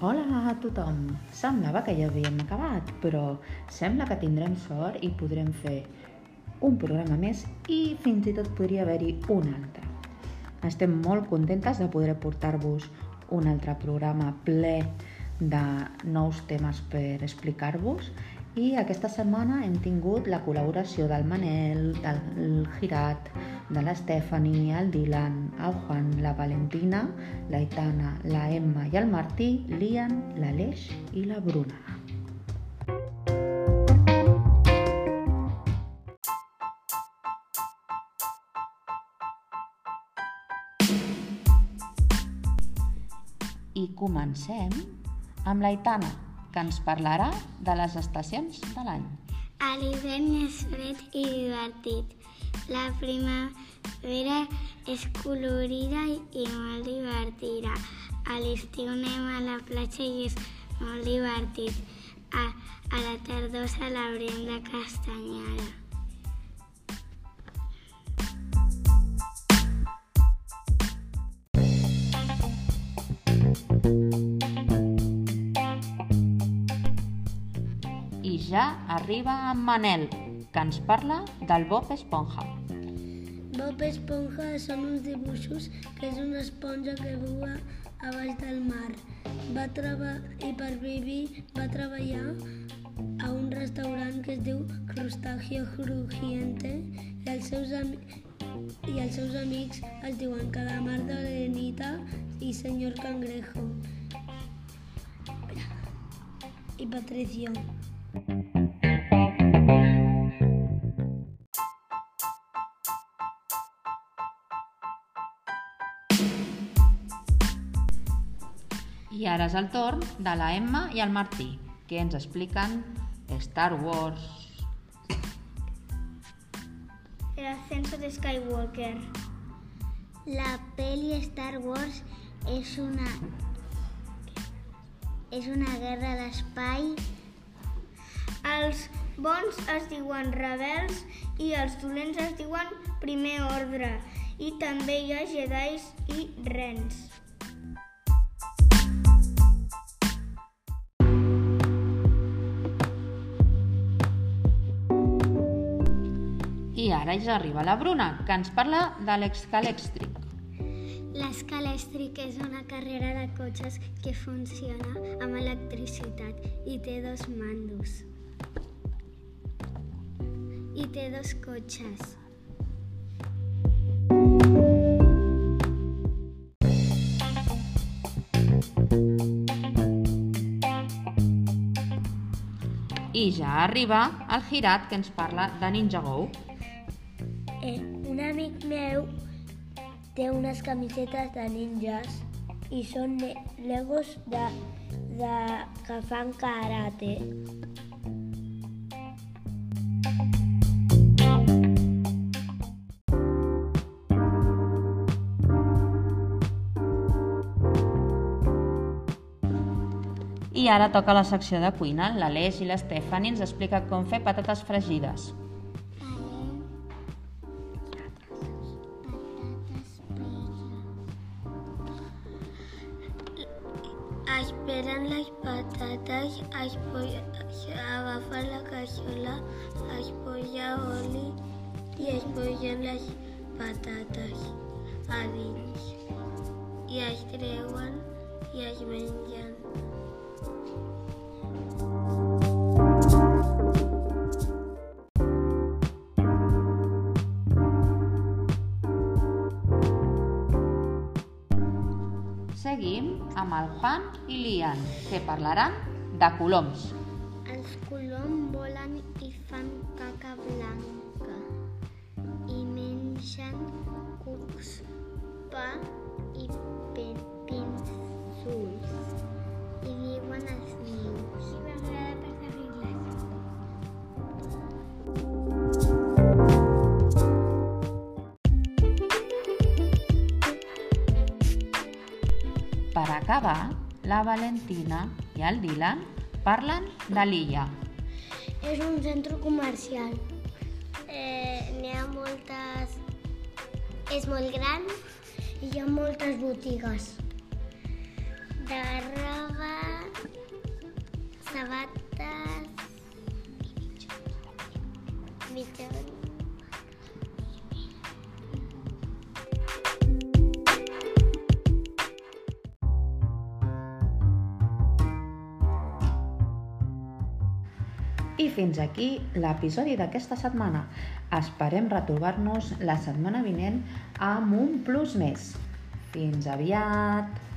Hola a tothom! Semblava que ja havíem acabat, però sembla que tindrem sort i podrem fer un programa més i fins i tot podria haver-hi un altre. Estem molt contentes de poder portar-vos un altre programa ple de nous temes per explicar-vos i aquesta setmana hem tingut la col·laboració del Manel, del Girat, de la Stephanie, el Dylan, el Juan, la Valentina, la Itana, la Emma i el Martí, l'Ian, l'Aleix i la Bruna. I comencem amb la Itana, que ens parlarà de les estacions de l'any. A l'hivern és fred i divertit. La primavera és colorida i molt divertida. A l'estiu anem a la platja i és molt divertit. A, a la tardor celebrem la castanyada. Ja arriba en Manel, que ens parla del Bob Esponja. Bob Esponja són uns dibuixos que és una esponja que viu a, baix del mar. Va i per vivir va treballar a un restaurant que es diu Crustagio Crujiente i els seus, ami i els seus amics es diuen Calamar d'Arenita i Senyor Cangrejo i Patricio. I ara és el torn de la Emma i el Martí, que ens expliquen Star Wars. El ascenso de Skywalker. La peli Star Wars és una és una guerra a l'espai. Els bons es diuen rebels i els dolents es diuen primer ordre. I també hi ha jedis i rens. I ara ja arriba la Bruna, que ens parla de l'excalèxtric. L'escalèstric és una carrera de cotxes que funciona amb electricitat i té dos mandos. I té dos cotxes. I ja arriba el Girat, que ens parla de Ninjago. Eh, un amic meu té unes camisetes de ninjas i són legos de, de que fan karate. I ara toca la secció de cuina. L'Aleix i l'Estefani ens explica com fer patates fregides. Esperen les patates, es posa, agafa la cassola, es posa oli i es posen les patates a dins. I es treuen i es mengen. Seguim amb el Juan i l'Ian, que parlaran de coloms. Per acabar, la Valentina i el Dylan parlen de l'illa. És un centre comercial. Eh, N'hi ha moltes... És molt gran Hi ha moltes botigues. de roba, sabates, mitjons, I fins aquí l'episodi d'aquesta setmana. Esperem retrobar-nos la setmana vinent amb un plus més. Fins aviat!